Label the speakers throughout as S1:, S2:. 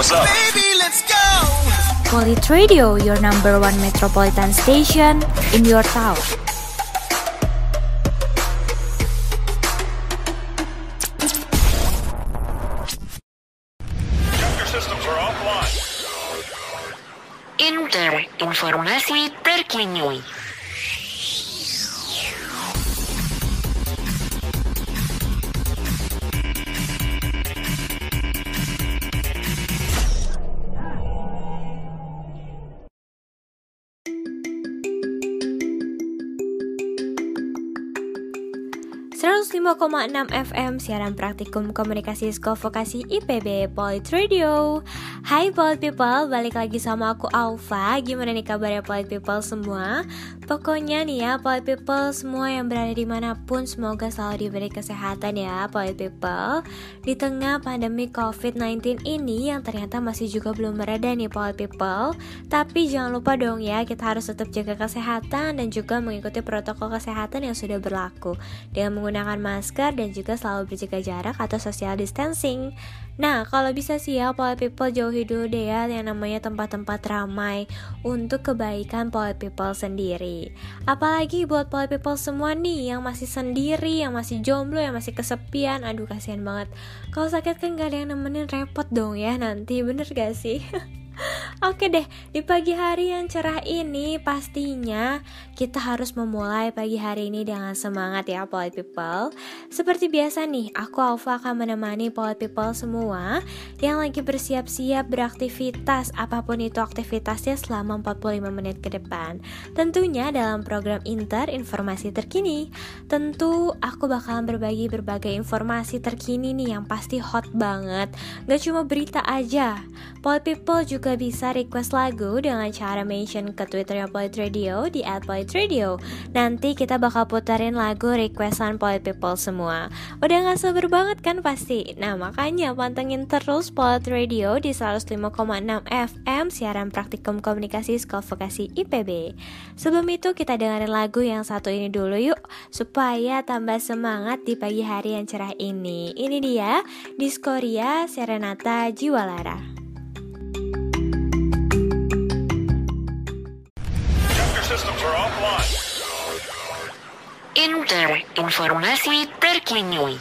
S1: what's up?
S2: Baby, let's go.
S3: Polit Radio, your number one metropolitan station in your town.
S1: Your systems are
S4: informasi terkini.
S3: Enam FM siaran praktikum komunikasi Sekolah Vokasi IPB Polit Radio Hai Polit People, balik lagi sama aku Alfa Gimana nih kabarnya Polit People semua? Pokoknya nih ya Polit People semua yang berada di mana pun Semoga selalu diberi kesehatan ya Polit People Di tengah pandemi COVID-19 ini yang ternyata masih juga belum mereda nih Polit People Tapi jangan lupa dong ya kita harus tetap jaga kesehatan dan juga mengikuti protokol kesehatan yang sudah berlaku Dengan menggunakan masker dan juga selalu berjaga jarak atau social distancing. Nah, kalau bisa sih ya, pola people jauhi dulu deh ya yang namanya tempat-tempat ramai untuk kebaikan pola people sendiri. Apalagi buat pola people semua nih yang masih sendiri, yang masih jomblo, yang masih kesepian. Aduh, kasihan banget. Kalau sakit kan gak ada yang nemenin repot dong ya nanti, bener gak sih? Oke deh, di pagi hari yang cerah ini pastinya kita harus memulai pagi hari ini dengan semangat ya Polite People. Seperti biasa nih, aku Alfa akan menemani Polite People semua yang lagi bersiap-siap beraktivitas apa pun itu aktivitasnya selama 45 menit ke depan. Tentunya dalam program Inter Informasi Terkini. Tentu aku bakalan berbagi berbagai informasi terkini nih yang pasti hot banget. Gak cuma berita aja, Polite People juga bisa request lagu dengan cara mention ke Twitternya Polit Radio di @politRadio. Nanti kita bakal putarin lagu requestan Polit People semua. Udah gak sabar banget kan pasti? Nah makanya pantengin terus Polit Radio di 105,6 FM siaran praktikum komunikasi Sekolah Vokasi IPB. Sebelum itu kita dengerin lagu yang satu ini dulu yuk supaya tambah semangat di pagi hari yang cerah ini. Ini dia Diskoria Serenata Jiwalara.
S1: Your systems are offline.
S4: Inter informasi terkini.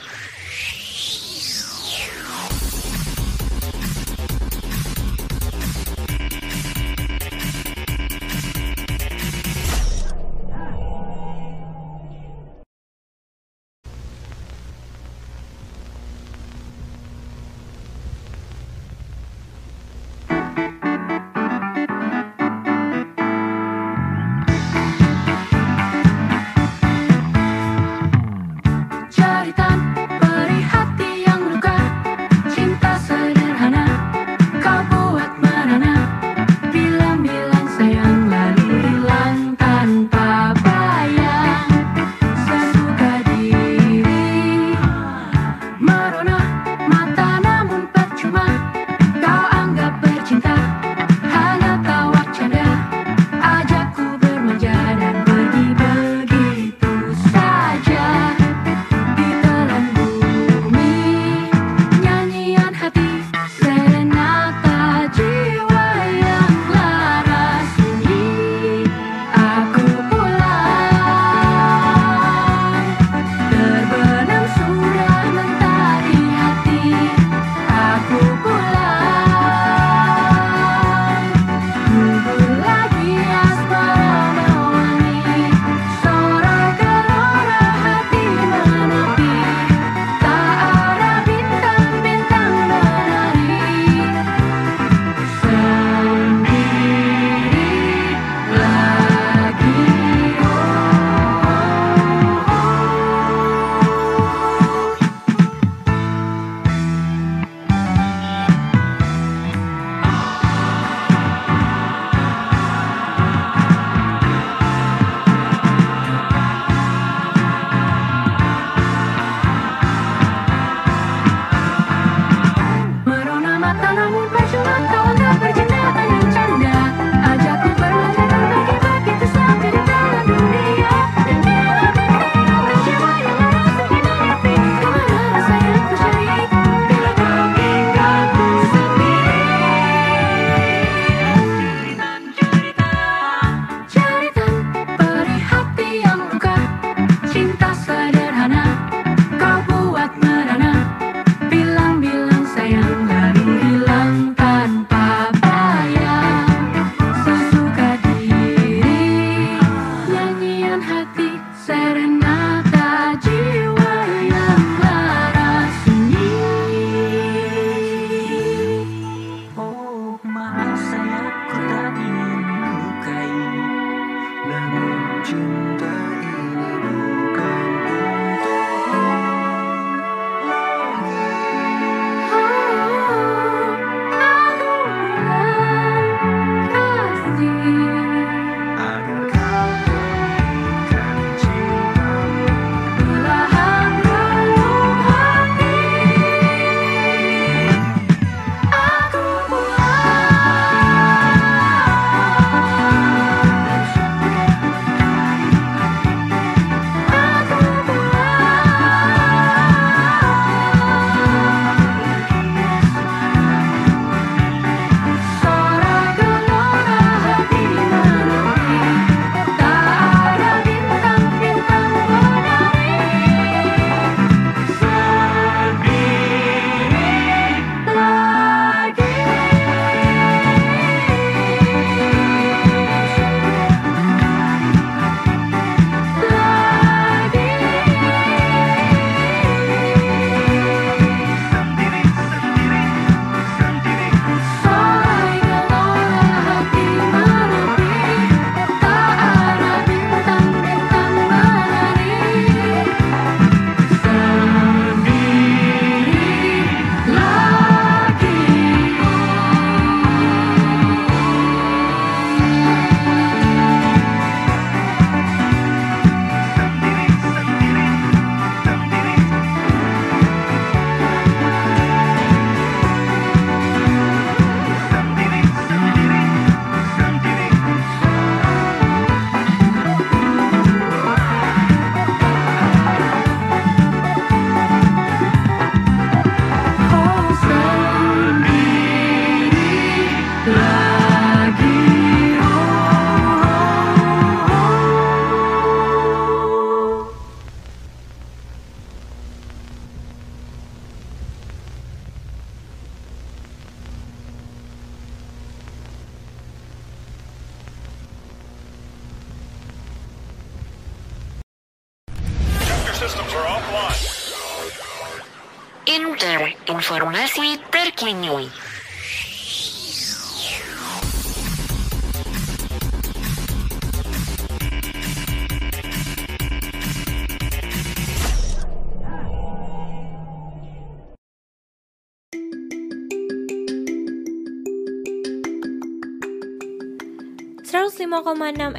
S1: Informasi terkini.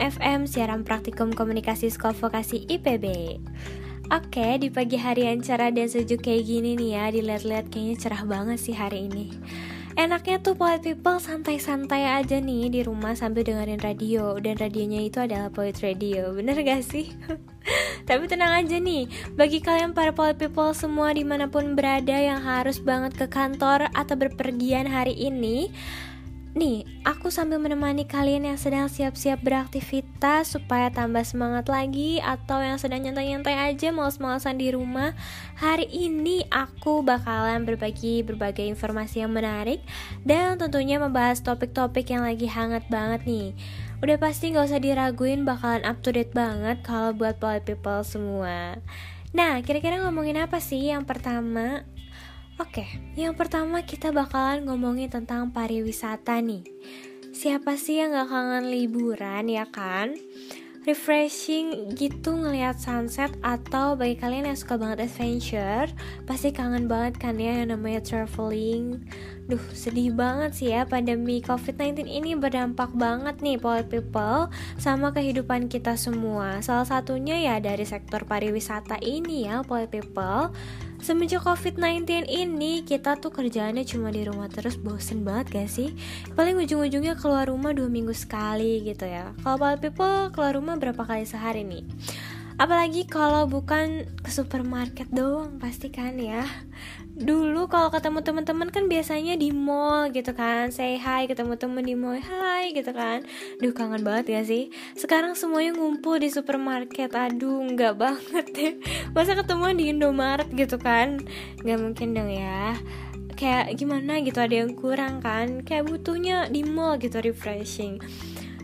S3: FM siaran praktikum komunikasi sekolah vokasi IPB. Oke, di pagi hari yang cerah dan sejuk kayak gini nih ya, dilihat-lihat kayaknya cerah banget sih hari ini. Enaknya tuh Poet People santai-santai aja nih di rumah sambil dengerin radio Dan radionya itu adalah Poet Radio, bener gak sih? Tapi tenang aja nih, bagi kalian para Poet People semua di mana pun berada yang harus banget ke kantor atau berpergian hari ini Nih, aku sambil menemani kalian yang sedang siap-siap beraktivitas supaya tambah semangat lagi atau yang sedang nyantai-nyantai aja males-malesan di rumah. Hari ini aku bakalan berbagi berbagai informasi yang menarik dan tentunya membahas topik-topik yang lagi hangat banget nih. Udah pasti gak usah diraguin bakalan up to date banget kalau buat people semua. Nah, kira-kira ngomongin apa sih? Yang pertama, Oke, yang pertama kita bakalan ngomongin tentang pariwisata nih. Siapa sih yang gak kangen liburan ya kan? refreshing gitu ngelihat sunset atau bagi kalian yang suka banget adventure pasti kangen banget kan ya yang namanya traveling Duh sedih banget sih ya pandemi covid-19 ini berdampak banget nih poet people sama kehidupan kita semua Salah satunya ya dari sektor pariwisata ini ya poet people Semenjak COVID-19 ini kita tuh kerjaannya cuma di rumah terus bosen banget gak sih? Paling ujung-ujungnya keluar rumah dua minggu sekali gitu ya Kalau people keluar rumah berapa kali sehari nih? Apalagi kalau bukan ke supermarket doang pasti kan ya. Dulu kalau ketemu teman-teman kan biasanya di mall gitu kan Say hi ketemu temen di mall Hai gitu kan. Duh kangen banget ya sih. Sekarang semuanya ngumpul di supermarket. Aduh nggak banget ya Masa ketemu di Indomaret gitu kan? Nggak mungkin dong ya. Kayak gimana gitu ada yang kurang kan? Kayak butuhnya di mall gitu refreshing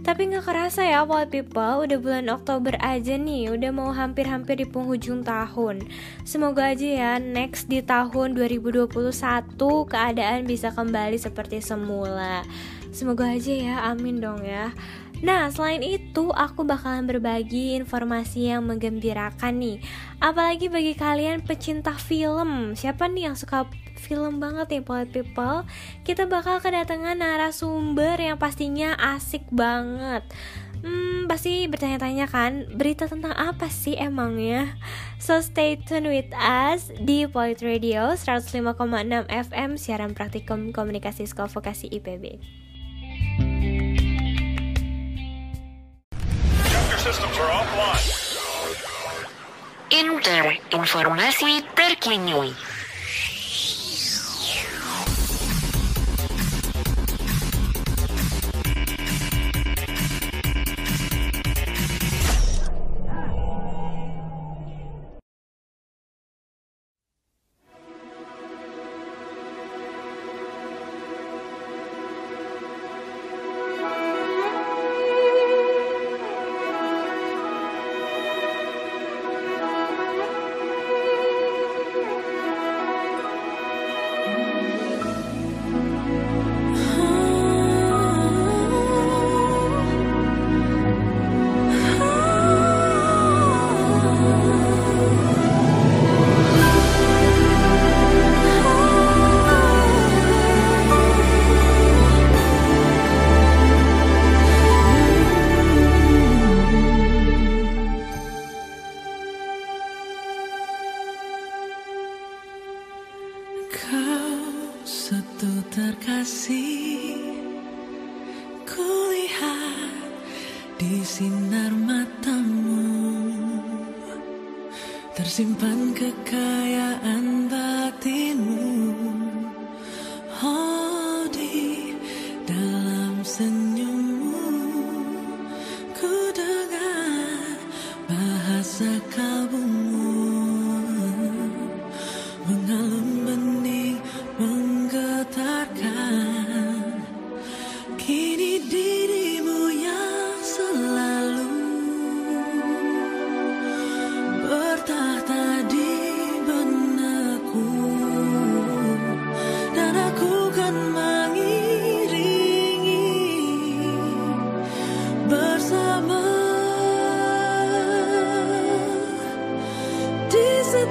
S3: tapi nggak kerasa ya Wild People, udah bulan Oktober aja nih, udah mau hampir-hampir di penghujung tahun. Semoga aja ya next di tahun 2021 keadaan bisa kembali seperti semula. Semoga aja ya, amin dong ya. Nah, selain itu, aku bakalan berbagi informasi yang menggembirakan nih. Apalagi bagi kalian pecinta film. Siapa nih yang suka film banget nih Poet People. Kita bakal kedatangan narasumber yang pastinya asik banget. Hmm, pasti bertanya-tanya kan Berita tentang apa sih emangnya? So stay tune with us di Poet Radio 105,6 FM Siaran Praktikum Komunikasi Sekolah Vokasi IPB
S1: Inter, informasi terkini.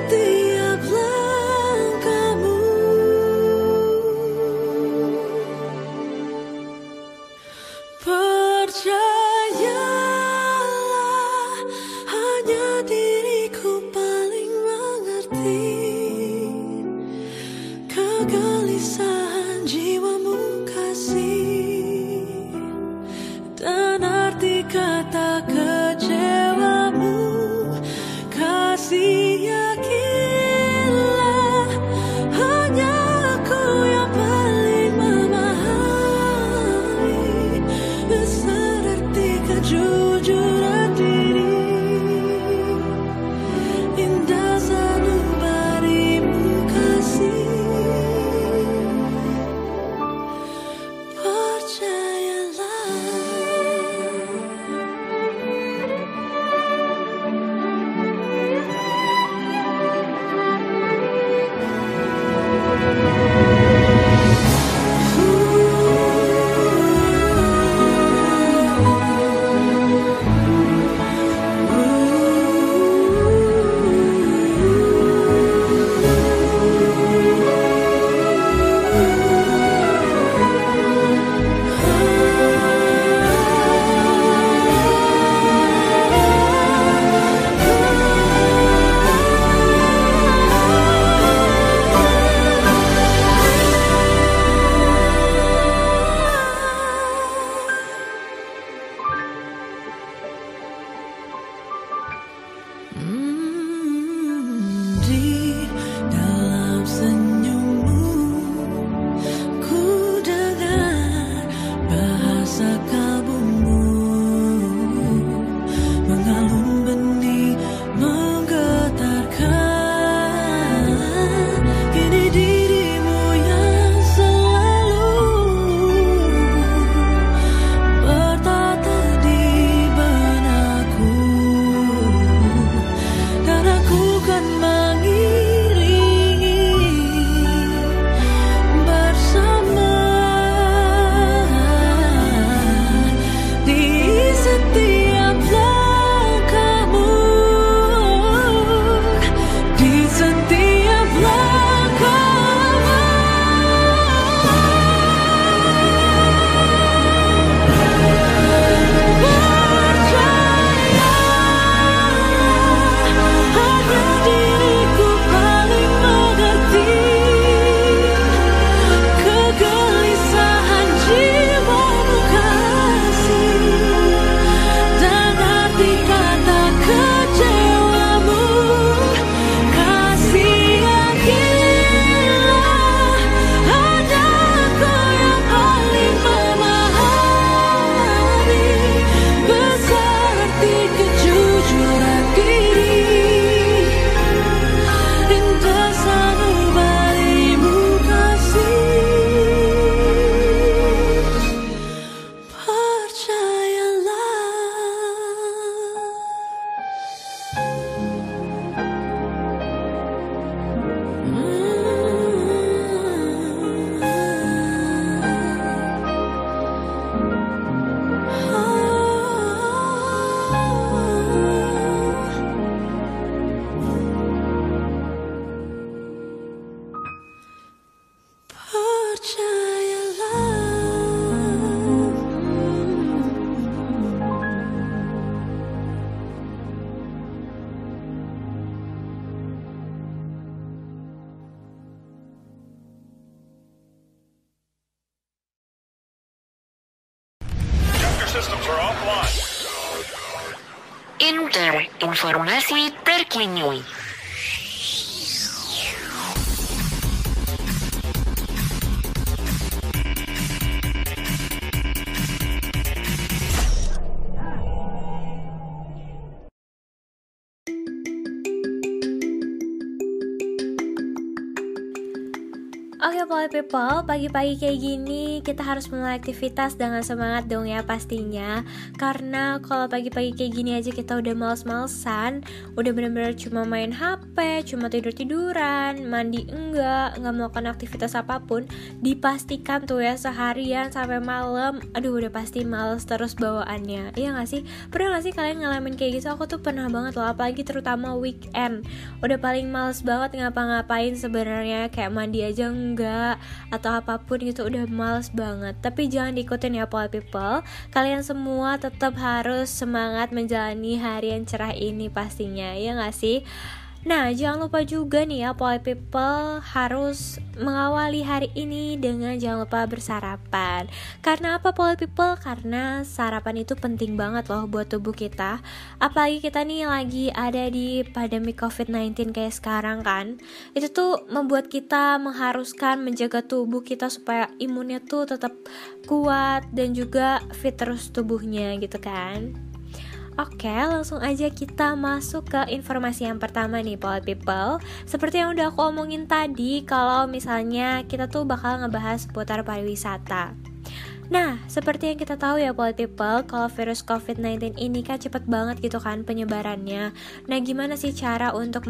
S1: the
S4: Inter informasi terkini.
S3: People, pagi-pagi kayak gini kita harus mulai aktivitas dengan semangat dong ya pastinya Karena kalau pagi-pagi kayak gini aja kita udah males-malesan Udah bener-bener cuma main HP, cuma tidur-tiduran, mandi enggak, nggak melakukan aktivitas apa pun Dipastikan tuh ya seharian sampai malam Aduh udah pasti males terus bawaannya Iya gak sih? Pernah gak sih kalian ngalamin kayak gitu? Aku tuh pernah banget loh, apalagi terutama weekend Udah paling males banget ngapa-ngapain sebenarnya Kayak mandi aja enggak Atau apa pun gitu udah males banget Tapi jangan diikutin ya Poly People Kalian semua tetap harus semangat menjalani hari yang cerah ini pastinya Ya gak sih? Nah, jangan lupa juga nih ya, Polite People harus mengawali hari ini dengan jangan lupa bersarapan. Karena apa, Polite People? Karena sarapan itu penting banget loh buat tubuh kita. Apalagi kita nih lagi ada di pandemi COVID-19 kayak sekarang kan. Itu tuh membuat kita mengharuskan menjaga tubuh kita supaya imunnya tuh tetap kuat dan juga fit terus tubuhnya gitu kan. Oke, langsung aja kita masuk ke informasi yang pertama nih, Polite People. Seperti yang udah aku omongin tadi, kalau misalnya kita tuh bakal ngebahas seputar pariwisata. Nah, seperti yang kita tahu ya Polite People, kalau virus COVID-19 ini kan cepet banget gitu kan penyebarannya. Nah, gimana sih cara untuk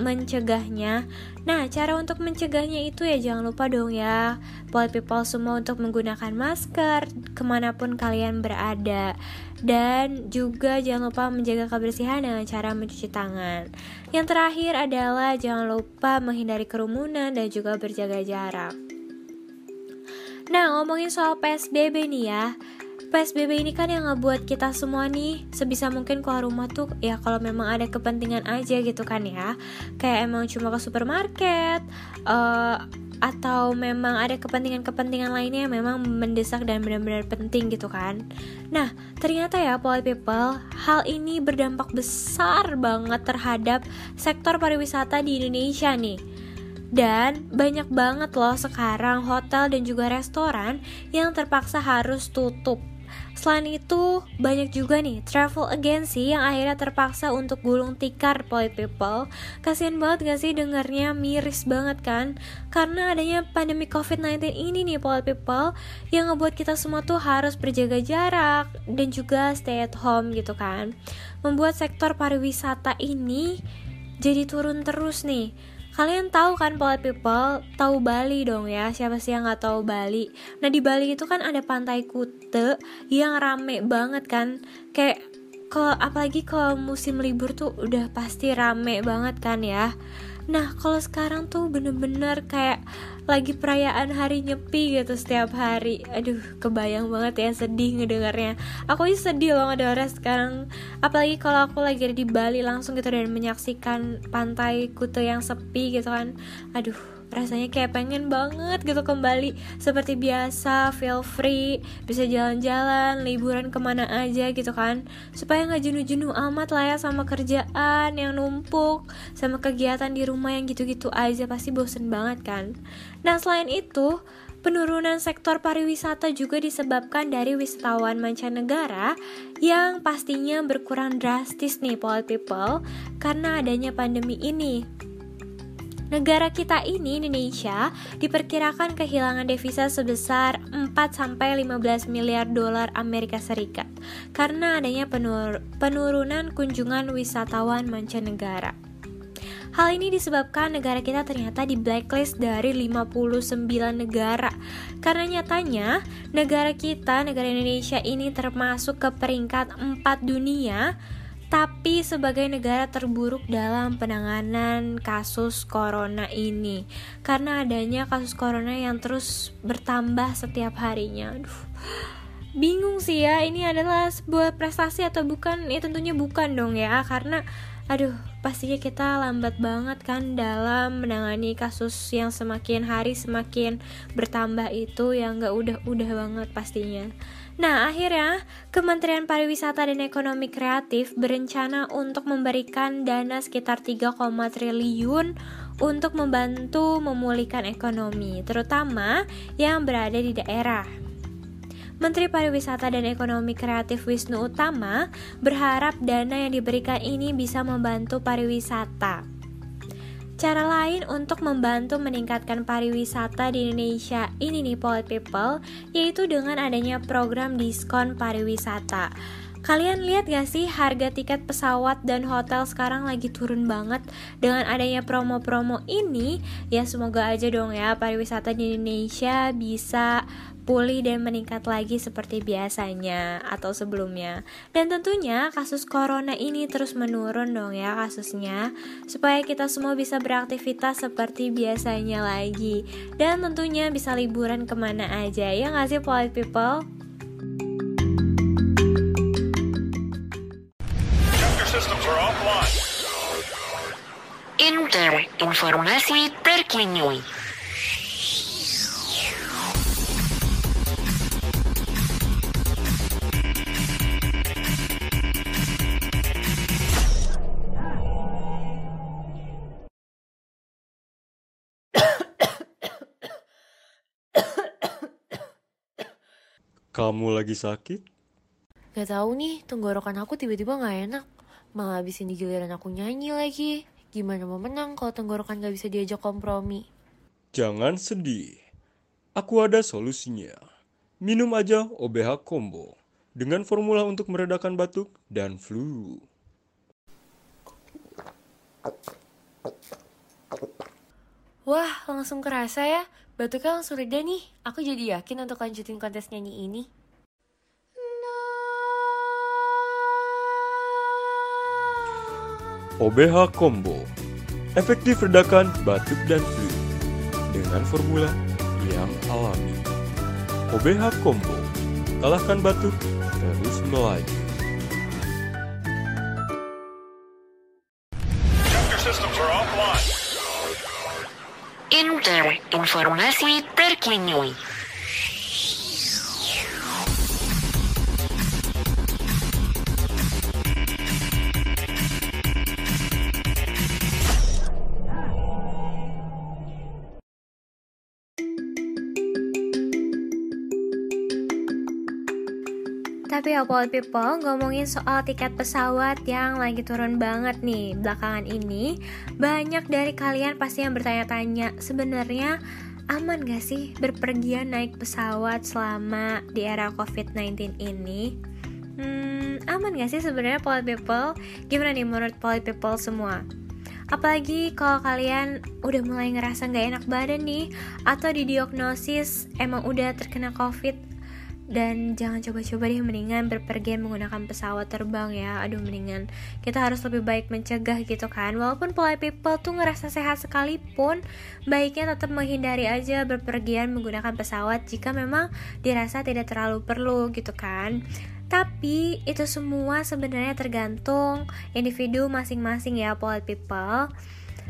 S3: mencegahnya? Nah, cara untuk mencegahnya itu ya jangan lupa dong ya, Polite People semua untuk menggunakan masker ke mana pun kalian berada. Dan juga jangan lupa menjaga kebersihan dengan cara mencuci tangan. Yang terakhir adalah jangan lupa menghindari kerumunan dan juga berjaga jarak. Nah, ngomongin soal PSBB nih ya. PSBB ini kan yang ngebuat kita semua nih sebisa mungkin keluar rumah tuh ya kalau memang ada kepentingan aja gitu kan ya. Kayak emang cuma ke supermarket eh, atau memang ada kepentingan-kepentingan lainnya yang memang mendesak dan benar-benar penting gitu kan. Nah, ternyata ya Polite People, hal ini berdampak besar banget terhadap sektor pariwisata di Indonesia nih. Dan banyak banget loh sekarang hotel dan juga restoran yang terpaksa harus tutup. Selain itu, banyak juga nih travel agency yang akhirnya terpaksa untuk gulung tikar Polite People. Kasian banget gak sih dengarnya miris banget kan? Karena adanya pandemi COVID-19 ini nih Polite People yang ngebuat kita semua tuh harus berjaga jarak dan juga stay at home gitu kan. Membuat sektor pariwisata ini jadi turun terus nih. Kalian tahu kan Polite People, tahu Bali dong ya, siapa sih yang nggak tahu Bali? Nah di Bali itu kan ada pantai Kute yang rame banget kan, kayak ke apalagi ke musim libur tuh udah pasti rame banget kan ya. Nah kalau sekarang tuh bener-bener kayak lagi perayaan hari nyepi gitu setiap hari. Aduh kebayang banget ya sedih ngedengarnya. Aku aja sedih loh ngedengarnya sekarang. Apalagi kalau aku lagi ada di Bali langsung gitu dan menyaksikan pantai Kute yang sepi gitu kan. Aduh rasanya kayak pengen banget gitu kembali. Seperti biasa feel free bisa jalan-jalan liburan ke mana aja gitu kan. Supaya nggak jenuh-jenuh amat lah ya sama kerjaan yang numpuk sama kegiatan di rumah yang gitu-gitu aja pasti bosen banget kan. Nah selain itu Penurunan sektor pariwisata juga disebabkan dari wisatawan mancanegara yang pastinya berkurang drastis nih Polite People karena adanya pandemi ini. Negara kita ini Indonesia diperkirakan kehilangan devisa sebesar 4 sampai 15 miliar dolar Amerika Serikat karena adanya penur penurunan kunjungan wisatawan mancanegara. Hal ini disebabkan negara kita ternyata di blacklist dari 59 negara. Karena nyatanya negara kita, negara Indonesia ini termasuk ke peringkat 4 dunia tapi sebagai negara terburuk dalam penanganan kasus corona ini karena adanya kasus corona yang terus bertambah setiap harinya. Aduh. Bingung sih ya, ini adalah sebuah prestasi atau bukan? Ya tentunya bukan dong ya, karena aduh pastinya kita lambat banget kan dalam menangani kasus yang semakin hari semakin bertambah itu yang gak udah-udah banget pastinya. Nah, akhirnya Kementerian Pariwisata dan Ekonomi Kreatif berencana untuk memberikan dana sekitar 3, triliun untuk membantu memulihkan ekonomi, terutama yang berada di daerah. Menteri Pariwisata dan Ekonomi Kreatif Wisnu Utama berharap dana yang diberikan ini bisa membantu pariwisata. Cara lain untuk membantu meningkatkan pariwisata di Indonesia ini nih Polite People yaitu dengan adanya program diskon pariwisata. Kalian lihat gak sih harga tiket pesawat dan hotel sekarang lagi turun banget dengan adanya promo-promo ini ya semoga aja dong ya pariwisata di Indonesia bisa pulih dan meningkat lagi seperti biasanya atau sebelumnya. Dan tentunya kasus corona ini terus menurun dong ya kasusnya supaya kita semua bisa beraktivitas seperti biasanya lagi dan tentunya bisa liburan ke mana aja ya nggak sih polite people?
S4: Informasi Terkini
S5: Kamu lagi sakit?
S6: Gak tahu nih, tenggorokan aku tiba-tiba gak enak. Malah habisin di giliran aku nyanyi lagi. Gimana mau menang kalau tenggorokan gak bisa diajak kompromi?
S5: Jangan sedih. Aku ada solusinya. Minum aja OBH Combo dengan formula untuk meredakan batuk dan flu.
S6: Wah, langsung kerasa ya. Batuknya langsung reda nih. Aku jadi yakin untuk lanjutin kontes nyanyi ini.
S5: OBH Combo efektif redakan batuk dan flu dengan formula yang alami. OBH Combo kalahkan batuk terus melaju.
S4: Inter Informasi Terkini
S3: ya Paul People, ngomongin soal tiket pesawat yang lagi turun banget nih belakangan ini Banyak dari kalian pasti yang bertanya-tanya sebenarnya aman gak sih berpergian naik pesawat selama di era COVID-19 ini? Hmm, aman gak sih sebenarnya Paul People? Gimana nih menurut Paul People semua? Apalagi kalau kalian udah mulai ngerasa nggak enak badan nih Atau didiagnosis emang udah terkena COVID dan jangan coba-coba deh mendingan berpergian menggunakan pesawat terbang ya. Aduh mendingan kita harus lebih baik mencegah gitu kan. Walaupun polite people tuh ngerasa sehat sekalipun baiknya tetap menghindari aja berpergian menggunakan pesawat jika memang dirasa tidak terlalu perlu gitu kan. Tapi itu semua sebenarnya tergantung individu masing-masing ya polite people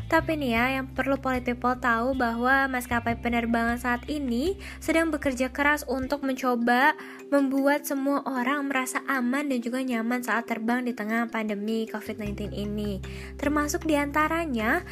S3: tapi nih ya, yang perlu polite people tahu bahwa maskapai penerbangan saat ini sedang bekerja keras untuk mencoba membuat semua orang merasa aman dan juga nyaman saat terbang di tengah pandemi COVID-19 ini. Termasuk di antaranya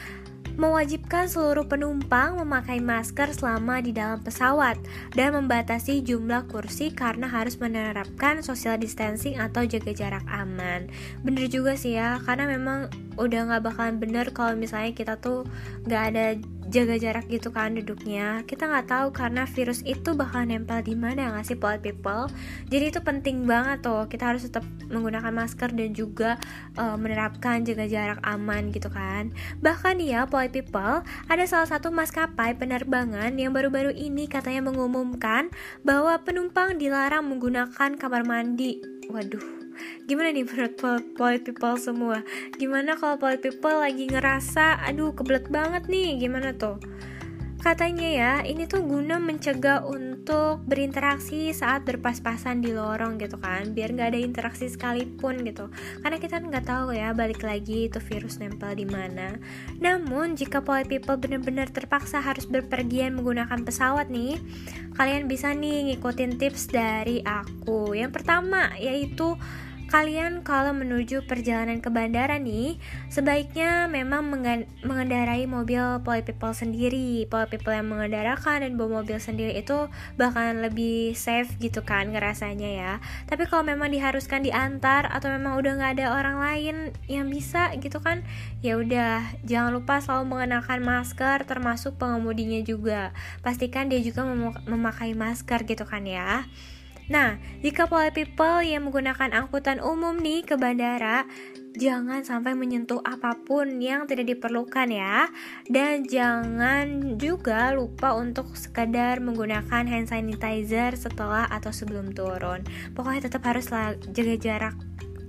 S3: mewajibkan seluruh penumpang memakai masker selama di dalam pesawat dan membatasi jumlah kursi karena harus menerapkan social distancing atau jaga jarak aman. Bener juga sih ya, karena memang udah nggak bakalan bener kalau misalnya kita tuh nggak ada jaga jarak gitu kan duduknya. Kita nggak tahu karena virus itu bakal nempel di mana nggak sih polite people. Jadi itu penting banget tuh. Kita harus tetap menggunakan masker dan juga uh, menerapkan jaga jarak aman gitu kan. Bahkan ya polite people ada salah satu maskapai penerbangan yang baru-baru ini katanya mengumumkan bahwa penumpang dilarang menggunakan kamar mandi. Waduh gimana nih menurut polite people semua? Gimana kalau polite people lagi ngerasa aduh kebelet banget nih. Gimana tuh Katanya ya, ini tuh guna mencegah untuk berinteraksi saat berpas-pasan di lorong gitu kan Biar nggak ada interaksi sekalipun gitu Karena kita nggak tahu ya, balik lagi itu virus nempel di mana. Namun, jika polite people benar-benar terpaksa harus berpergian menggunakan pesawat nih Kalian bisa nih ngikutin tips dari aku Yang pertama, yaitu kalian kalau menuju perjalanan ke bandara nih, sebaiknya memang mengendarai mobil Poli People sendiri. Poli People yang mengendarakan dan bawa mobil sendiri itu bakalan lebih safe gitu kan ngerasanya ya. Tapi kalau memang diharuskan diantar atau memang udah nggak ada orang lain yang bisa gitu kan, ya udah jangan lupa selalu mengenakan masker termasuk pengemudinya juga. Pastikan dia juga mem memakai masker gitu kan ya. Nah, jika polite people yang menggunakan angkutan umum nih ke bandara, jangan sampai menyentuh apa pun yang tidak diperlukan ya. Dan jangan juga lupa untuk sekedar menggunakan hand sanitizer setelah atau sebelum turun. Pokoknya tetap harus jaga jarak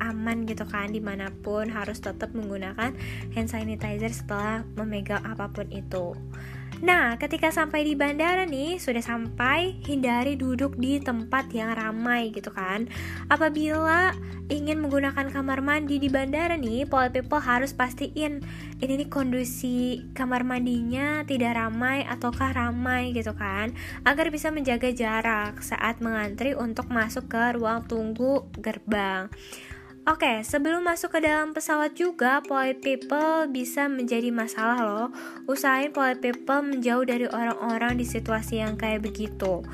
S3: aman gitu kan di mana pun harus tetap menggunakan hand sanitizer setelah memegang apa pun itu Nah, ketika sampai di bandara nih, sudah sampai, hindari duduk di tempat yang ramai gitu kan. Apabila ingin menggunakan kamar mandi di bandara nih, polite people harus pastiin ini nih kondisi kamar mandinya tidak ramai ataukah ramai gitu kan, agar bisa menjaga jarak saat mengantri untuk masuk ke ruang tunggu gerbang. Oke, sebelum masuk ke dalam pesawat juga, polite people bisa menjadi masalah loh. Usahain polite people menjauh dari orang-orang di situasi yang kayak begitu.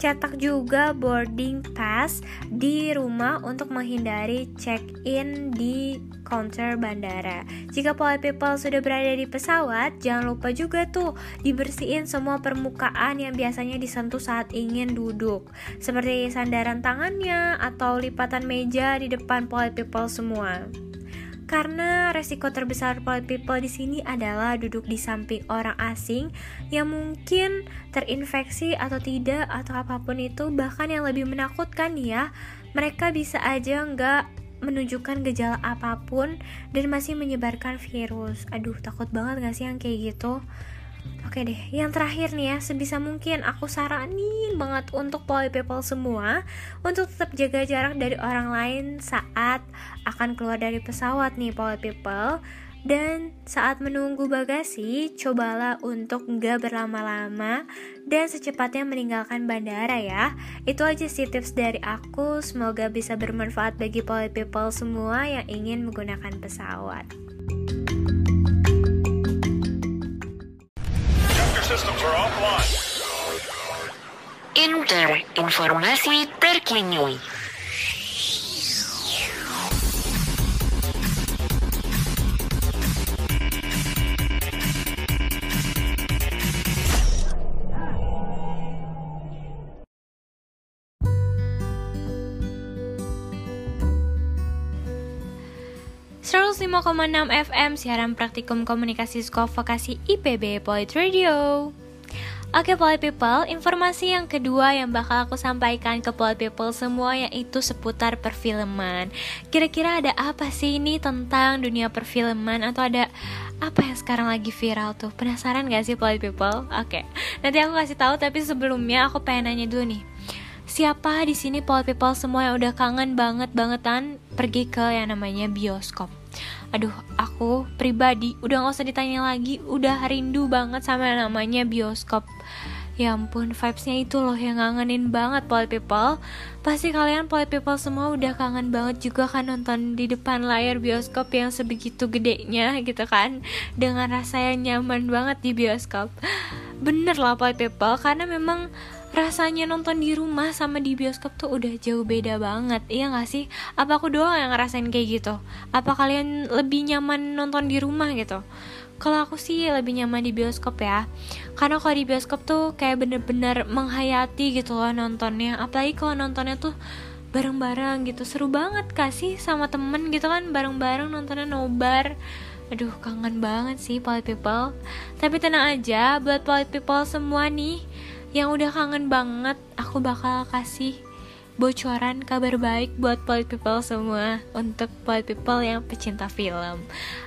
S3: Cetak juga boarding pass di rumah untuk menghindari check-in di counter bandara. Jika polite people sudah berada di pesawat, jangan lupa juga tuh dibersihin semua permukaan yang biasanya disentuh saat ingin duduk, seperti sandaran tangannya atau lipatan meja di depan polite people semua. Karena resiko terbesar polite people di sini adalah duduk di samping orang asing yang mungkin terinfeksi atau tidak atau apa pun itu bahkan yang lebih menakutkan ya mereka bisa aja nggak menunjukkan gejala apa pun dan masih menyebarkan virus. Aduh takut banget gak sih yang kayak gitu? Oke deh, yang terakhir nih ya, sebisa mungkin aku saranin banget untuk poly people semua untuk tetap jaga jarak dari orang lain saat akan keluar dari pesawat nih poly people. Dan saat menunggu bagasi, cobalah untuk nggak berlama-lama dan secepatnya meninggalkan bandara ya. Itu aja sih tips dari aku, semoga bisa bermanfaat bagi poly people semua yang ingin menggunakan pesawat.
S4: Inter, informasi terkini.
S3: 105,6 FM siaran praktikum komunikasi Sekolah Vokasi IPB Polit Radio. Oke Polit People, informasi yang kedua yang bakal aku sampaikan ke Polit People semua yaitu seputar perfilman. Kira-kira ada apa sih ini tentang dunia perfilman atau ada apa yang sekarang lagi viral tuh? Penasaran gak sih Polit People? Oke, nanti aku kasih tahu tapi sebelumnya aku pengen nanya dulu nih. Siapa di sini Polit People semua yang udah kangen banget bangetan pergi ke yang namanya bioskop? Aduh, aku pribadi udah gak usah ditanya lagi, udah rindu banget sama yang namanya bioskop. Ya ampun, vibesnya itu loh yang ngangenin banget Polit People. Pasti kalian Polit People semua udah kangen banget juga kan nonton di depan layar bioskop yang sebegitu gedenya gitu kan. Dengan rasa yang nyaman banget di bioskop. Bener lah Polit People, karena memang rasanya nonton di rumah sama di bioskop tuh udah jauh beda banget Iya gak sih? Apa aku doang yang ngerasain kayak gitu? Apa kalian lebih nyaman nonton di rumah gitu? Kalau aku sih lebih nyaman di bioskop ya Karena kalau di bioskop tuh kayak bener-bener menghayati gitu loh nontonnya Apalagi kalau nontonnya tuh bareng-bareng gitu Seru banget kasih sama temen gitu kan Bareng-bareng nontonnya nobar Aduh kangen banget sih Polite People Tapi tenang aja buat Polite People semua nih yang udah kangen banget aku bakal kasih bocoran kabar baik buat polite people semua untuk polite people yang pecinta film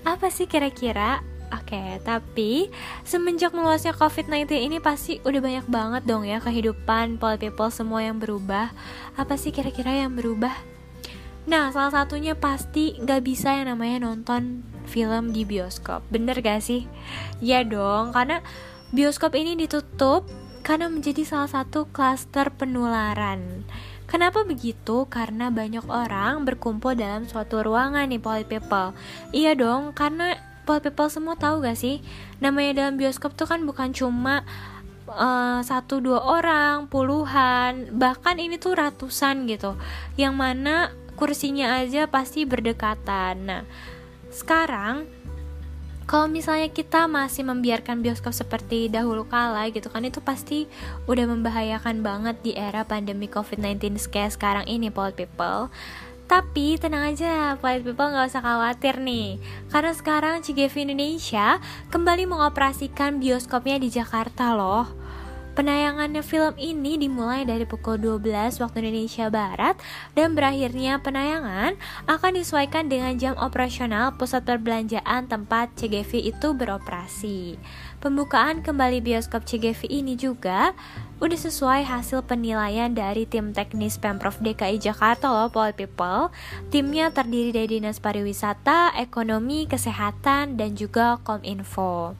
S3: apa sih kira-kira Oke, tapi semenjak meluasnya COVID-19 ini pasti udah banyak banget dong ya kehidupan polite people semua yang berubah. Apa sih kira-kira yang berubah? Nah, salah satunya pasti nggak bisa yang namanya nonton film di bioskop. Bener gak sih? Ya dong, karena bioskop ini ditutup karena menjadi salah satu klaster penularan. Kenapa begitu? Karena banyak orang berkumpul dalam suatu ruangan nih, Poly People. Iya dong, karena Poly People semua tahu gak sih? Namanya dalam bioskop tuh kan bukan cuma uh, satu dua orang, puluhan, bahkan ini tuh ratusan gitu. Yang mana kursinya aja pasti berdekatan. Nah, sekarang kalau misalnya kita masih membiarkan bioskop seperti dahulu kala gitu kan itu pasti udah membahayakan banget di era pandemi COVID-19 kayak sekarang ini Polite People. Tapi tenang aja, Polite People nggak usah khawatir nih. Karena sekarang CGV Indonesia kembali mengoperasikan bioskopnya di Jakarta loh Penayangannya film ini dimulai dari pukul 12 waktu Indonesia Barat dan berakhirnya penayangan akan disesuaikan dengan jam operasional pusat perbelanjaan tempat CGV itu beroperasi. Pembukaan kembali bioskop CGV ini juga udah sesuai hasil penilaian dari tim teknis Pemprov DKI Jakarta loh, Paul People. Timnya terdiri dari Dinas Pariwisata, Ekonomi, Kesehatan, dan juga Kominfo.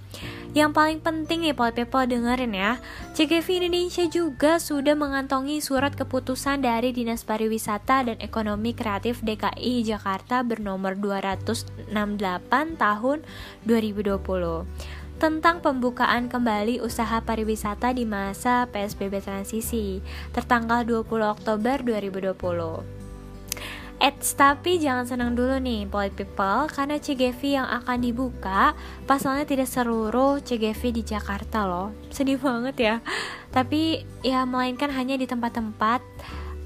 S3: Yang paling penting nih Paul People dengerin ya, CGV Indonesia juga sudah mengantongi surat keputusan dari Dinas Pariwisata dan Ekonomi Kreatif DKI Jakarta bernomor 268 tahun 2020 tentang pembukaan kembali usaha pariwisata di masa PSBB transisi tertanggal 20 Oktober 2020. Eits, tapi jangan senang dulu nih Polit People karena CGV yang akan dibuka pasalnya tidak seluruh CGV di Jakarta loh. Sedih banget ya. Tapi ya melainkan hanya di tempat-tempat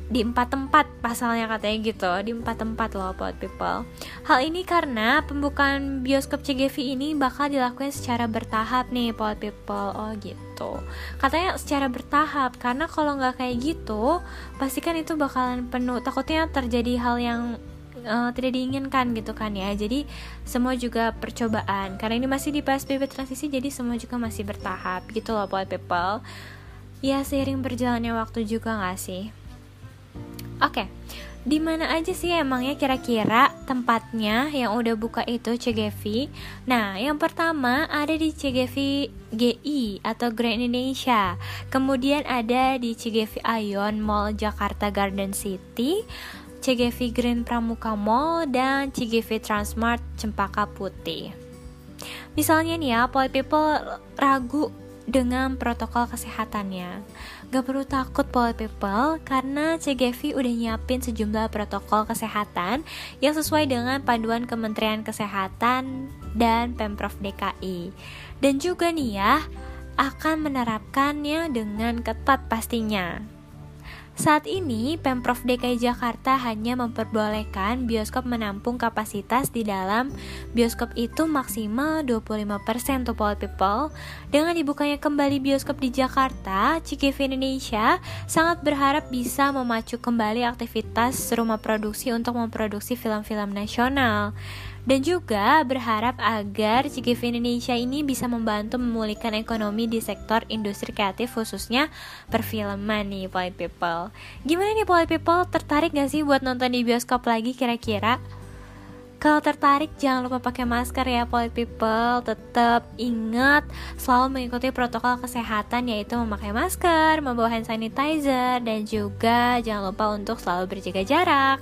S3: di empat tempat pasalnya katanya gitu di empat tempat loh buat people. Hal ini karena pembukaan bioskop CGV ini bakal dilakukan secara bertahap nih buat people. Oh gitu. Katanya secara bertahap karena kalau nggak kayak gitu pasti kan itu bakalan penuh. Takutnya terjadi hal yang uh, tidak diinginkan gitu kan ya. Jadi semua juga percobaan. Karena ini masih di PSBB transisi jadi semua juga masih bertahap gitu loh buat people. Ya seiring berjalannya waktu juga nggak sih Oke, di mana aja sih emangnya kira-kira tempatnya yang udah buka itu CGV? Nah, yang pertama ada di CGV GI atau Grand Indonesia. Kemudian ada di CGV Ion Mall Jakarta Garden City, CGV Green Pramuka Mall, dan CGV Transmart Cempaka Putih. Misalnya nih ya, Poly People ragu dengan protokol kesehatannya. Gak perlu takut Poly People karena CGV udah nyiapin sejumlah protokol kesehatan yang sesuai dengan panduan Kementerian Kesehatan dan Pemprov DKI. Dan juga nih ya, akan menerapkannya dengan ketat pastinya. Saat ini, Pemprov DKI Jakarta hanya memperbolehkan bioskop menampung kapasitas di dalam bioskop itu maksimal 25% to all people. Dengan dibukanya kembali bioskop di Jakarta, CGV Indonesia sangat berharap bisa memacu kembali aktivitas rumah produksi untuk memproduksi film-film nasional dan juga berharap agar CGV Indonesia ini bisa membantu memulihkan ekonomi di sektor industri kreatif khususnya perfilman nih Polit People. Gimana nih Polit People, tertarik gak sih buat nonton di bioskop lagi kira-kira? Kalau tertarik jangan lupa pakai masker ya Polit People Tetap ingat selalu mengikuti protokol kesehatan yaitu memakai masker, membawa hand sanitizer Dan juga jangan lupa untuk selalu berjaga jarak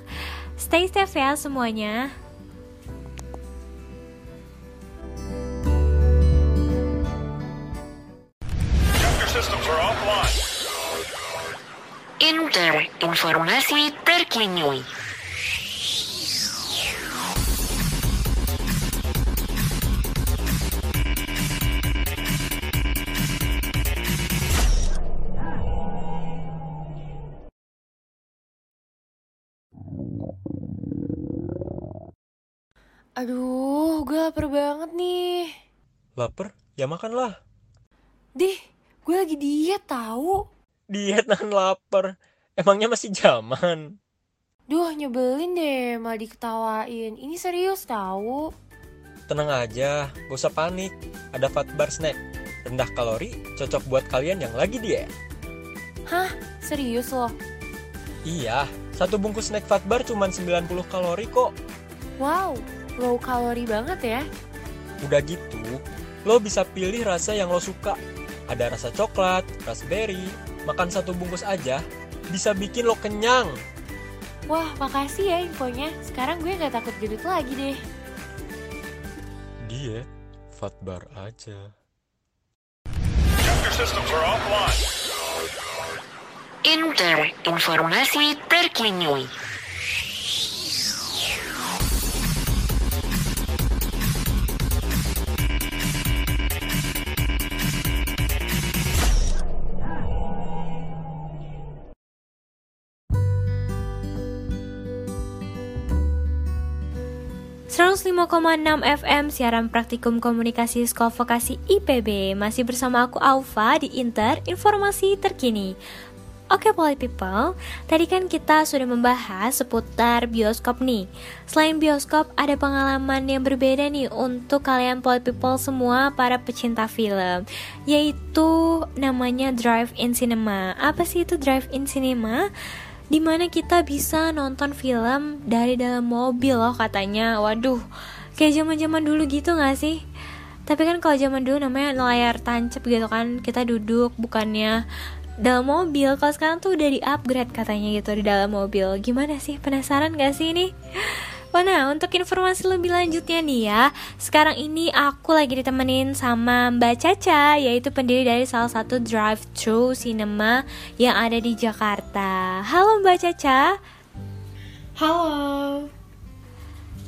S3: Stay safe ya semuanya
S4: Inter informasi terkini.
S6: Aduh, gue lapar banget nih.
S5: Laper? Ya makanlah.
S6: Dih, gue lagi diet tahu.
S5: Diet nahan lapar. Emangnya masih zaman?
S6: Duh, nyebelin deh, malah diketawain. Ini serius tahu.
S5: Tenang aja, gak usah panik. Ada fat bar snack. Rendah kalori, cocok buat kalian yang lagi diet.
S6: Hah, serius loh?
S5: Iya, satu bungkus snack fat bar cuma 90 kalori kok.
S6: Wow, low kalori banget ya.
S5: Udah gitu, lo bisa pilih rasa yang lo suka. Ada rasa coklat, raspberry, makan satu bungkus aja, bisa bikin lo kenyang.
S6: Wah, makasih ya infonya. Sekarang gue gak takut gendut lagi deh.
S5: Diet, fat bar aja.
S4: Inter informasi terkini.
S3: 105,6 FM siaran praktikum komunikasi Vokasi IPB Masih bersama aku Aufa di Inter Informasi Terkini. Oke Poly People, tadi kan kita sudah membahas seputar bioskop nih. Selain bioskop, ada pengalaman yang berbeda nih untuk kalian Poly People semua para pecinta film. Yaitu namanya Drive-In Cinema. Apa sih itu Drive-In Cinema? Di mana kita bisa nonton film dari dalam mobil loh katanya. Waduh kayak zaman zaman dulu gitu gak sih? Tapi kan kalau zaman dulu namanya layar tancap gitu kan kita duduk bukannya dalam mobil. Kalau sekarang tuh udah di upgrade katanya gitu di dalam mobil. Gimana sih penasaran gak sih ini Oh, nah, untuk informasi lebih lanjutnya nih ya. Sekarang ini aku lagi ditemenin sama Mbak Caca Yaitu pendiri dari salah satu drive-thru cinema yang ada di Jakarta. Halo Mbak Caca.
S7: Halo.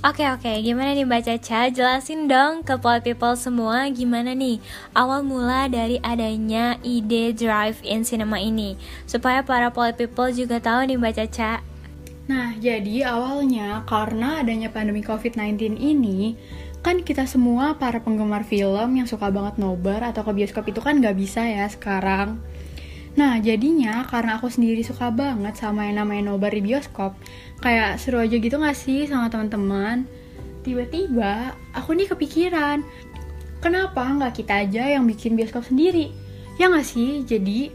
S3: Oke oke, gimana nih Mbak Caca? Jelasin dong ke Pol People semua gimana nih awal mula dari adanya ide drive-in cinema ini. Supaya para Pol People juga tahu nih Mbak Caca
S7: Nah, jadi awalnya karena adanya pandemi COVID-19 ini, kan kita semua para penggemar film yang suka banget nobar atau ke bioskop itu kan nggak bisa ya sekarang. Nah, jadinya karena aku sendiri suka banget sama yang namanya nobar di bioskop, kayak seru aja gitu gak sih sama teman-teman? Tiba-tiba aku nih kepikiran, kenapa nggak kita aja yang bikin bioskop sendiri? Ya nggak sih? Jadi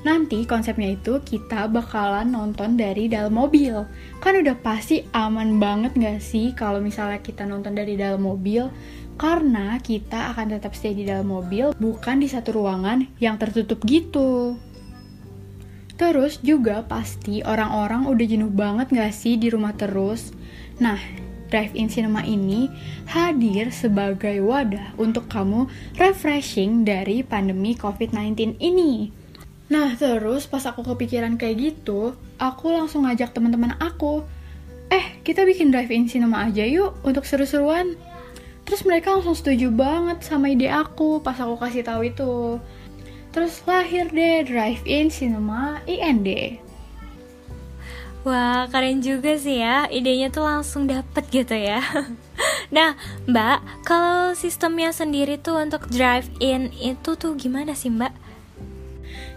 S7: Nanti konsepnya itu kita bakalan nonton dari dalam mobil. Kan udah pasti aman banget gak sih kalau misalnya kita nonton dari dalam mobil? Karena kita akan tetap stay di dalam mobil, bukan di satu ruangan yang tertutup gitu. Terus juga pasti orang-orang udah jenuh banget gak sih di rumah terus? Nah, Drive-In Cinema ini hadir sebagai wadah untuk kamu refreshing dari pandemi COVID-19 ini. Nah, terus pas aku kepikiran kayak gitu, aku langsung ngajak teman-teman aku, "Eh, kita bikin drive-in cinema aja yuk untuk seru-seruan." Terus mereka langsung setuju banget sama ide aku pas aku kasih tahu itu. Terus lahir deh drive-in cinema IND.
S3: Wah, keren juga sih ya. Idenya tuh langsung dapet gitu ya. nah, Mbak, kalau sistemnya sendiri tuh untuk drive-in itu tuh gimana sih, Mbak?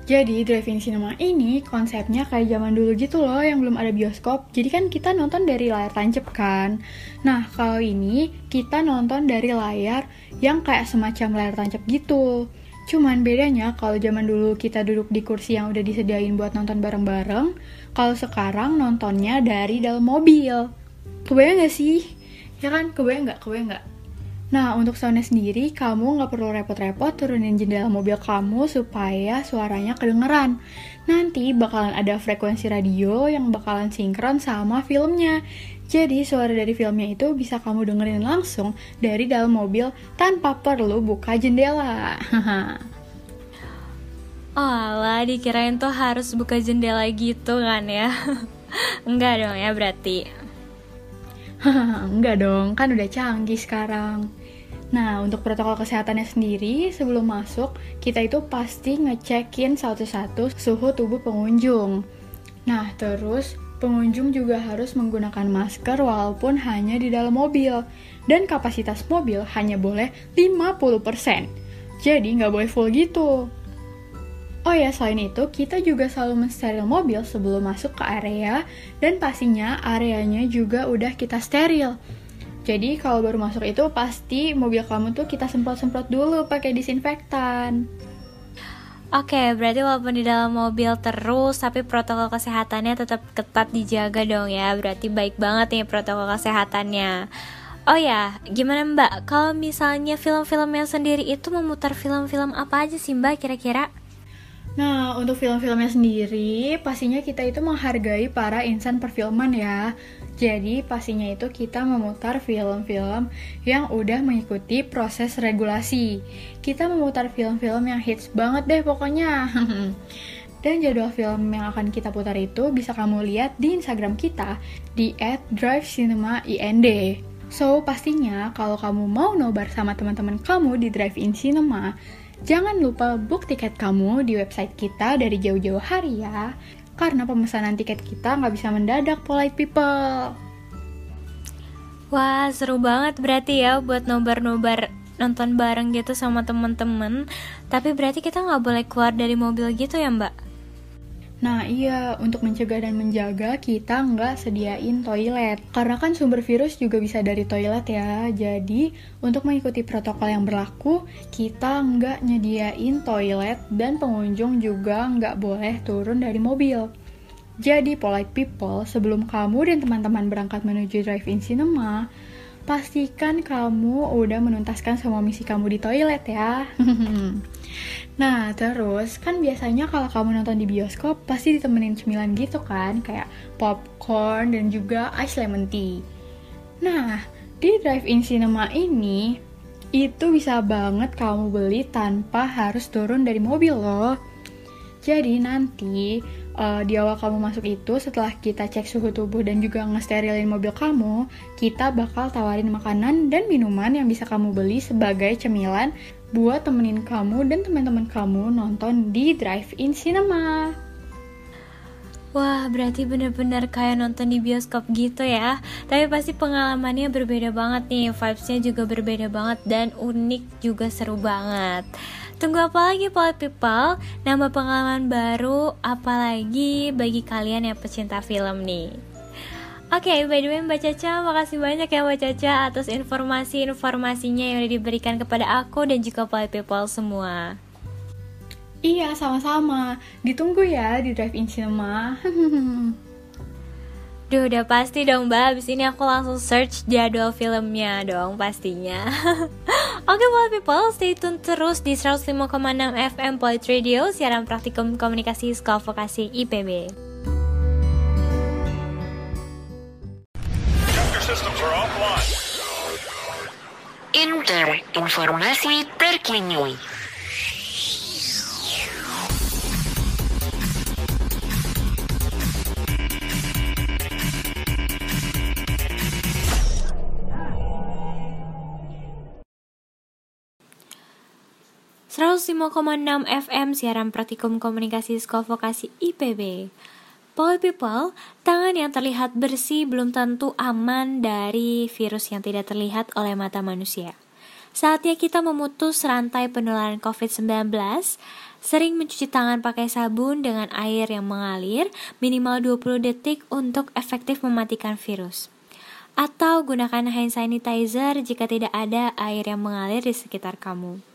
S7: Jadi drive-in cinema ini konsepnya kayak zaman dulu gitu loh yang belum ada bioskop. Jadi kan kita nonton dari layar tancap kan. Nah kalau ini kita nonton dari layar yang kayak semacam layar tancap gitu. Cuman bedanya kalau zaman dulu kita duduk di kursi yang udah disediain buat nonton bareng-bareng, kalau sekarang nontonnya dari dalam mobil. Kebayang gak sih? Ya kan, kebayang gak? Kebayang gak? Nah, untuk soundnya sendiri, kamu nggak perlu repot-repot turunin jendela mobil kamu supaya suaranya kedengeran. Nanti bakalan ada frekuensi radio yang bakalan sinkron sama filmnya. Jadi suara dari filmnya itu bisa kamu dengerin langsung dari dalam mobil tanpa perlu buka jendela.
S3: Oh lah, dikirain tuh harus buka jendela gitu kan ya Enggak dong ya berarti
S7: Enggak dong, kan udah canggih sekarang. Nah, untuk protokol kesehatannya sendiri, sebelum masuk, kita itu pasti ngecekin satu-satu suhu tubuh pengunjung. Nah, terus pengunjung juga harus menggunakan masker walaupun hanya di dalam mobil. Dan kapasitas mobil hanya boleh 50%. Jadi nggak boleh full gitu. Oh ya, selain itu, kita juga selalu mensteril mobil sebelum masuk ke area, dan pastinya areanya juga udah kita steril. Jadi kalau baru masuk itu pasti mobil kamu tuh kita semprot-semprot dulu pakai disinfektan.
S3: Oke, berarti walaupun di dalam mobil terus, tapi protokol kesehatannya tetap ketat dijaga dong ya. Berarti baik banget nih protokol kesehatannya. Oh ya, gimana Mbak? Kalau misalnya film-film yang sendiri itu memutar film-film apa aja sih Mbak kira-kira?
S7: Nah, untuk film-filmnya sendiri, pastinya kita itu menghargai para insan perfilman ya. Jadi, pastinya itu kita memutar film-film yang udah mengikuti proses regulasi. Kita memutar film-film yang hits banget deh pokoknya. Dan jadwal film yang akan kita putar itu bisa kamu lihat di Instagram kita di @drivecinema_ind. So, pastinya kalau kamu mau nobar sama teman-teman kamu di Drive-In Cinema, Jangan lupa book tiket kamu di website kita dari jauh-jauh hari ya, karena pemesanan tiket kita nggak bisa mendadak polite people.
S3: Wah, seru banget berarti ya buat nobar-nobar nonton bareng gitu sama temen-temen. Tapi berarti kita nggak boleh keluar dari mobil gitu ya, Mbak?
S7: Nah iya, untuk mencegah dan menjaga kita nggak sediain toilet. Karena kan sumber virus juga bisa dari toilet ya. Jadi untuk mengikuti protokol yang berlaku, kita nggak nyediain toilet dan pengunjung juga nggak boleh turun dari mobil. Jadi polite people, sebelum kamu dan teman-teman berangkat menuju drive-in cinema, pastikan kamu udah menuntaskan semua misi kamu di toilet ya. Nah, terus kan biasanya kalau kamu nonton di bioskop pasti ditemenin cemilan gitu kan, kayak popcorn dan juga ice lemon tea. Nah, di drive-in cinema ini itu bisa banget kamu beli tanpa harus turun dari mobil loh. Jadi nanti uh, di awal kamu masuk itu setelah kita cek suhu tubuh dan juga ngesterilin mobil kamu, kita bakal tawarin makanan dan minuman yang bisa kamu beli sebagai cemilan buat temenin kamu dan teman-teman kamu nonton di drive-in cinema.
S3: Wah, berarti bener-bener kayak nonton di bioskop gitu ya. Tapi pasti pengalamannya berbeda banget nih, vibes-nya juga berbeda banget dan unik juga seru banget. Tunggu apa lagi Polite People? Nambah pengalaman baru, apalagi bagi kalian yang pecinta film nih. Oke, okay, by the way Mbak Caca, makasih banyak ya Mbak Caca atas informasi-informasinya yang udah diberikan kepada aku dan juga Polite People semua.
S7: Iya, sama-sama. Ditunggu ya di Drive-In Cinema.
S3: Duh, udah pasti dong Mbak, abis ini aku langsung search jadwal filmnya dong pastinya Oke okay, Polite People, stay tune terus di 105,6 FM Polite Radio Siaran Praktikum Komunikasi Sekolah Vokasi IPB.
S4: Inter, informasi terkini.
S3: Enam FM siaran praktikum komunikasi sekolah vokasi IPB. Paul People, tangan yang terlihat bersih belum tentu aman dari virus yang tidak terlihat oleh mata manusia. Saatnya kita memutus rantai penularan COVID-19, sering mencuci tangan pakai sabun dengan air yang mengalir minimal 20 detik untuk efektif mematikan virus. Atau gunakan hand sanitizer jika tidak ada air yang mengalir di sekitar kamu.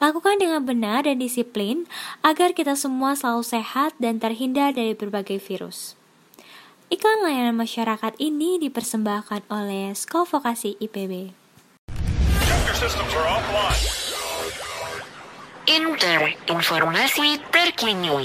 S3: Lakukan dengan benar dan disiplin agar kita semua selalu sehat dan terhindar dari berbagai virus. Iklan layanan masyarakat ini dipersembahkan oleh Sekolah Vokasi IPB.
S4: Inter, informasi terkini.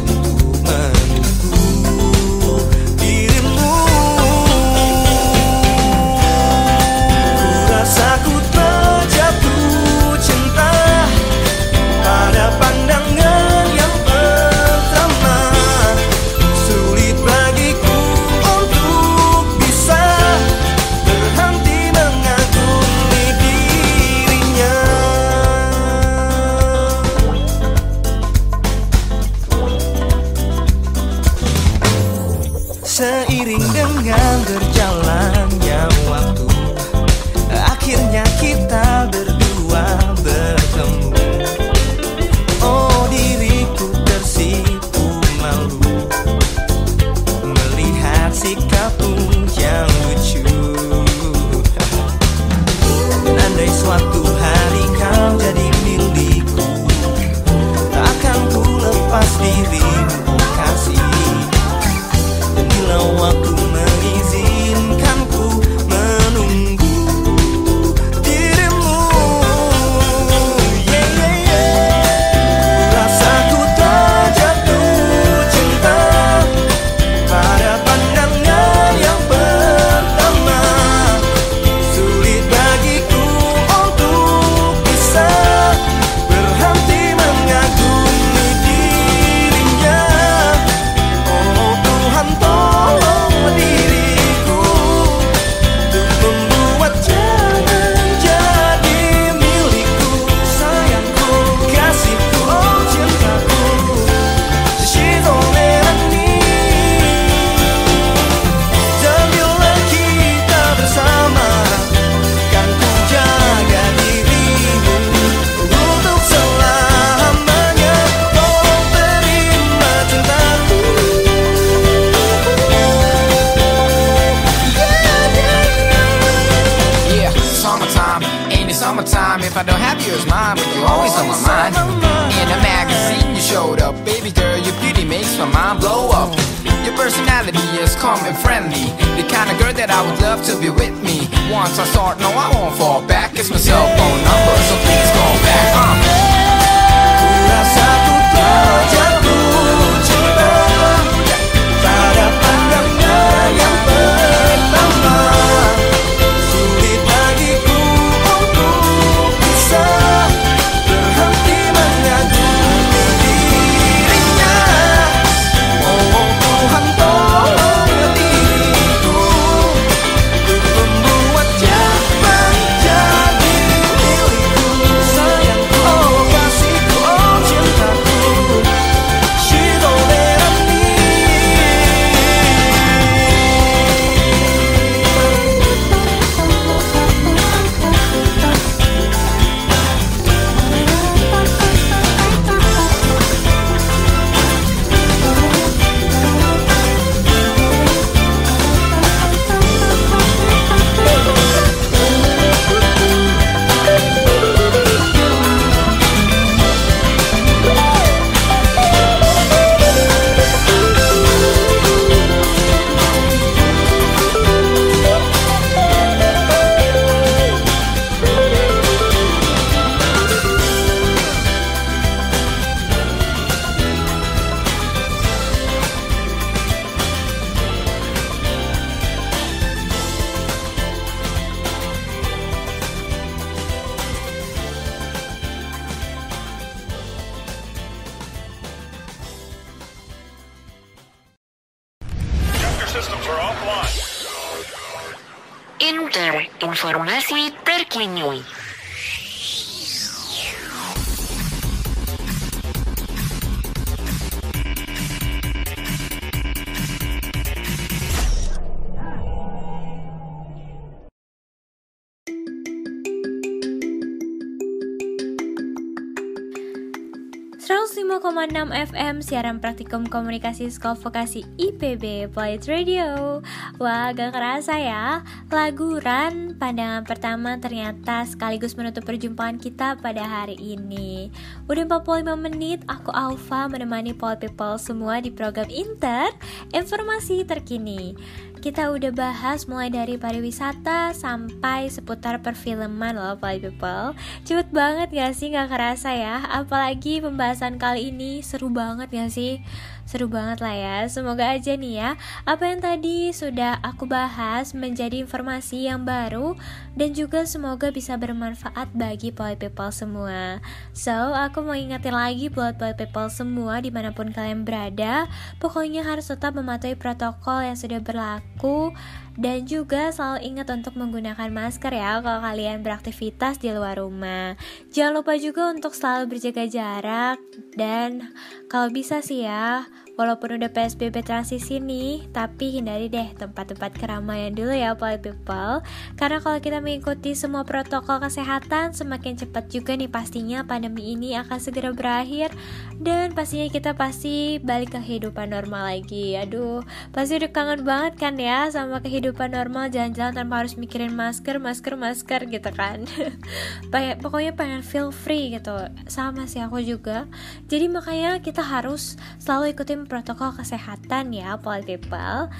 S3: 101,6 FM siaran praktikum komunikasi sekolah vokasi IPB Polit Radio. Wah gak kerasa ya, lagu Run pandangan pertama ternyata sekaligus menutup perjumpaan kita pada hari ini. Udah 45 menit, aku Alfa menemani Polit People semua di program Inter. Informasi Terkini kita udah bahas mulai dari pariwisata sampai seputar perfilman loh Polite People. Cepet banget gak sih? Gak kerasa ya. Apalagi pembahasan kali ini seru banget gak sih Seru banget lah ya. Semoga aja nih ya Apa yang tadi sudah aku bahas menjadi informasi yang baru Dan juga semoga bisa bermanfaat bagi Polite People semua. So aku mau ingetin lagi buat Polite People semua di mana pun kalian berada Pokoknya harus tetap mematuhi protokol yang sudah berlaku dan juga selalu ingat untuk menggunakan masker ya kalau kalian beraktivitas di luar rumah. Jangan lupa juga untuk selalu berjaga jarak dan kalau bisa sih ya, walaupun udah PSBB transisi nih, tapi hindari deh tempat-tempat keramaian dulu ya polite people. Karena kalau kita mengikuti semua protokol kesehatan, semakin cepat juga nih pastinya pandemi ini akan segera berakhir dan pastinya kita pasti balik ke kehidupan normal lagi. Aduh, pasti udah kangen banget kan ya sama kehidupan normal jalan-jalan tanpa harus mikirin masker, masker, masker gitu kan. Pokoknya pengen feel free gitu. Sama sih aku juga. Jadi makanya kita harus selalu ikutin protokol kesehatan ya, polite people.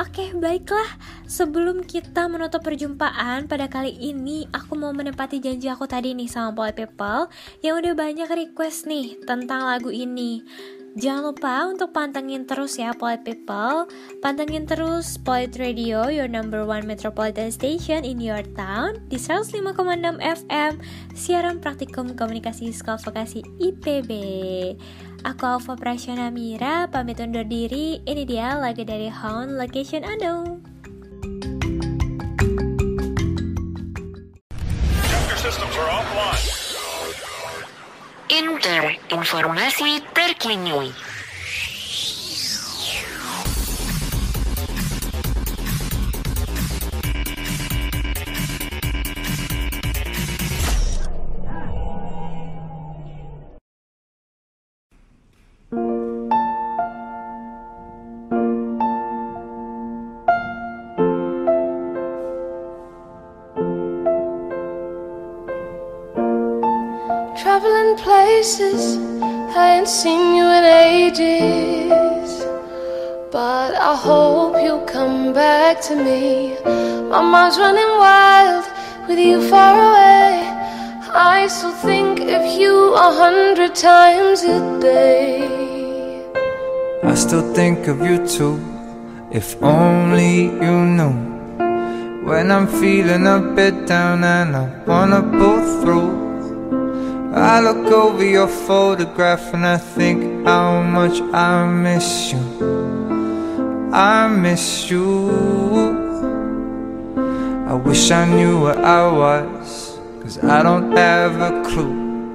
S3: Oke, baiklah. Sebelum kita menutup perjumpaan pada kali ini, aku mau menepati janji aku tadi nih sama Polite People yang udah banyak request nih tentang lagu ini. Jangan lupa untuk pantengin terus ya Polite People Pantengin terus Polite Radio, your number one metropolitan station in your town Di 105,6 FM Siaran praktikum komunikasi sekolah vokasi IPB Aku Alfa Prasyana Mira, pamit undur diri Ini dia lagu dari Hound Location Unknown.
S4: Inter informasi terkini.
S2: I ain't seen you in ages. But I hope you'll come back to me. My mind's running wild with you far away. I still think of you a hundred times a day.
S8: I still think of you too, if only you knew. When I'm feeling a bit down and I wanna pull through, I look over your photograph and I think how much I miss you. I miss you. I wish I knew where I was, cause I don't have a clue.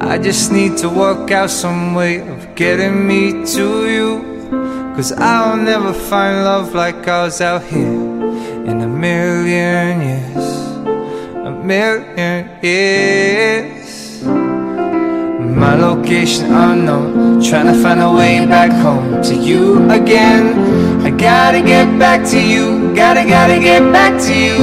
S8: I just need to work out some way of getting me to you. Cause I'll never find love like ours out here in a million years. A million years. My location unknown, trying to find a way back home to you again. I gotta get back to you, gotta, gotta get back to you.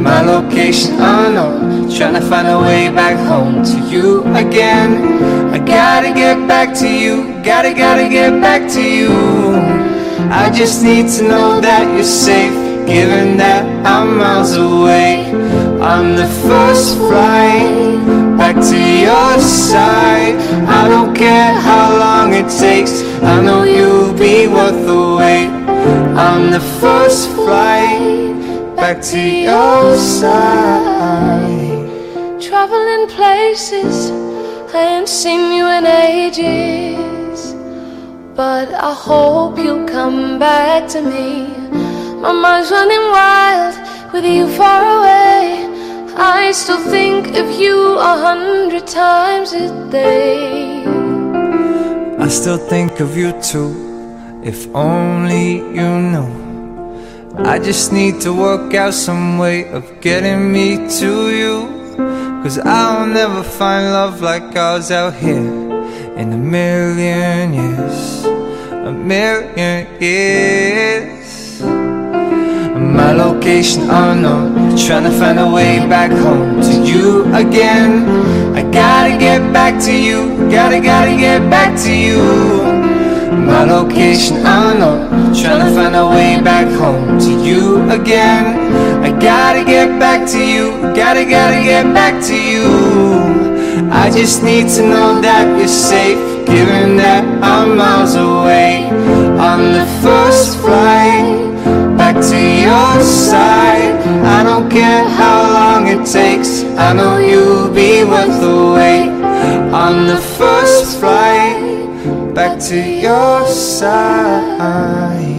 S8: My location unknown, trying to find a way back home to you again. I gotta get back to you, gotta, gotta get back to you. I just need to know that you're safe, given that I'm miles away. On the first flight back to your side. I don't care how long it takes, I know you'll be worth the wait. On the first flight back to your side.
S2: Traveling places, I ain't seen you in ages. But I hope you'll come back to me. My mind's running wild with you far away. I still think of you a hundred times a day.
S8: I still think of you too, if only you knew. I just need to work out some way of getting me to you. Cause I'll never find love like ours out here in a million years. A million years. My location unknown, trying to find a way back home to you again. I gotta get back to you, gotta, gotta get back to you. My location unknown, trying to find a way back home to you again. I gotta get back to you, gotta, gotta get back to you. I just need to know that you're safe, given that I'm miles away. On the first flight back to your side. I don't care how long it takes, I know you'll be worth the wait. On the first flight back to your side.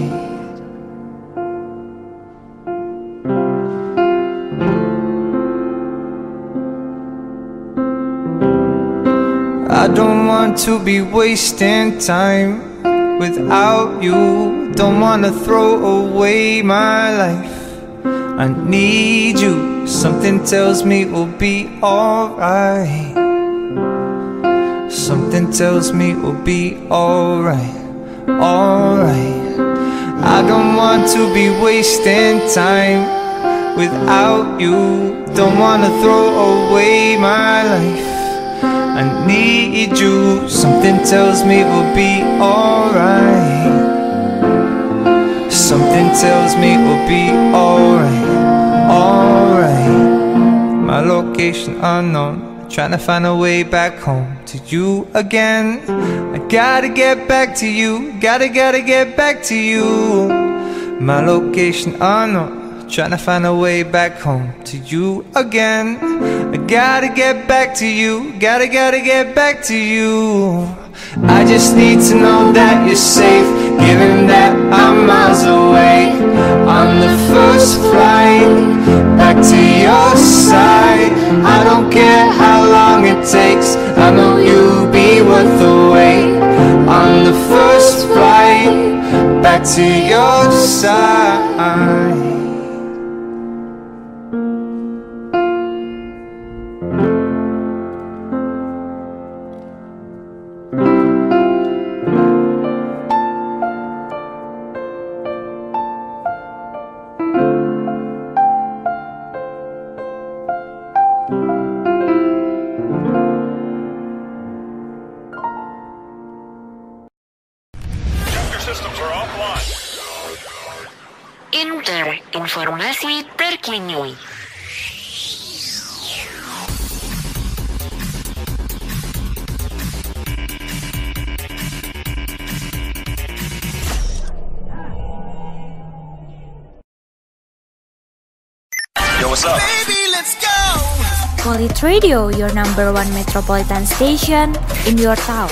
S8: I don't want to be wasting time without you. Don't wanna throw away my life. I need you. Something tells me we'll be alright. Something tells me we'll be alright. Alright. I don't want to be wasting time without you. Don't wanna throw away my life. I need you. Something tells me we'll be alright. Something tells me we'll be alright. Alright. My location unknown. Trying to find a way back home to you again. I gotta get back to you. Gotta, gotta get back to you. My location unknown. Trying to find a way back home to you again. I gotta get back to you. Gotta, gotta get back to you. I just need to know that you're safe, given that I'm miles away. On the first flight back to your side. I don't care how long it takes, I know you'll be worth the wait. On the first flight back to your side.
S3: Radio, your number one metropolitan station in your town.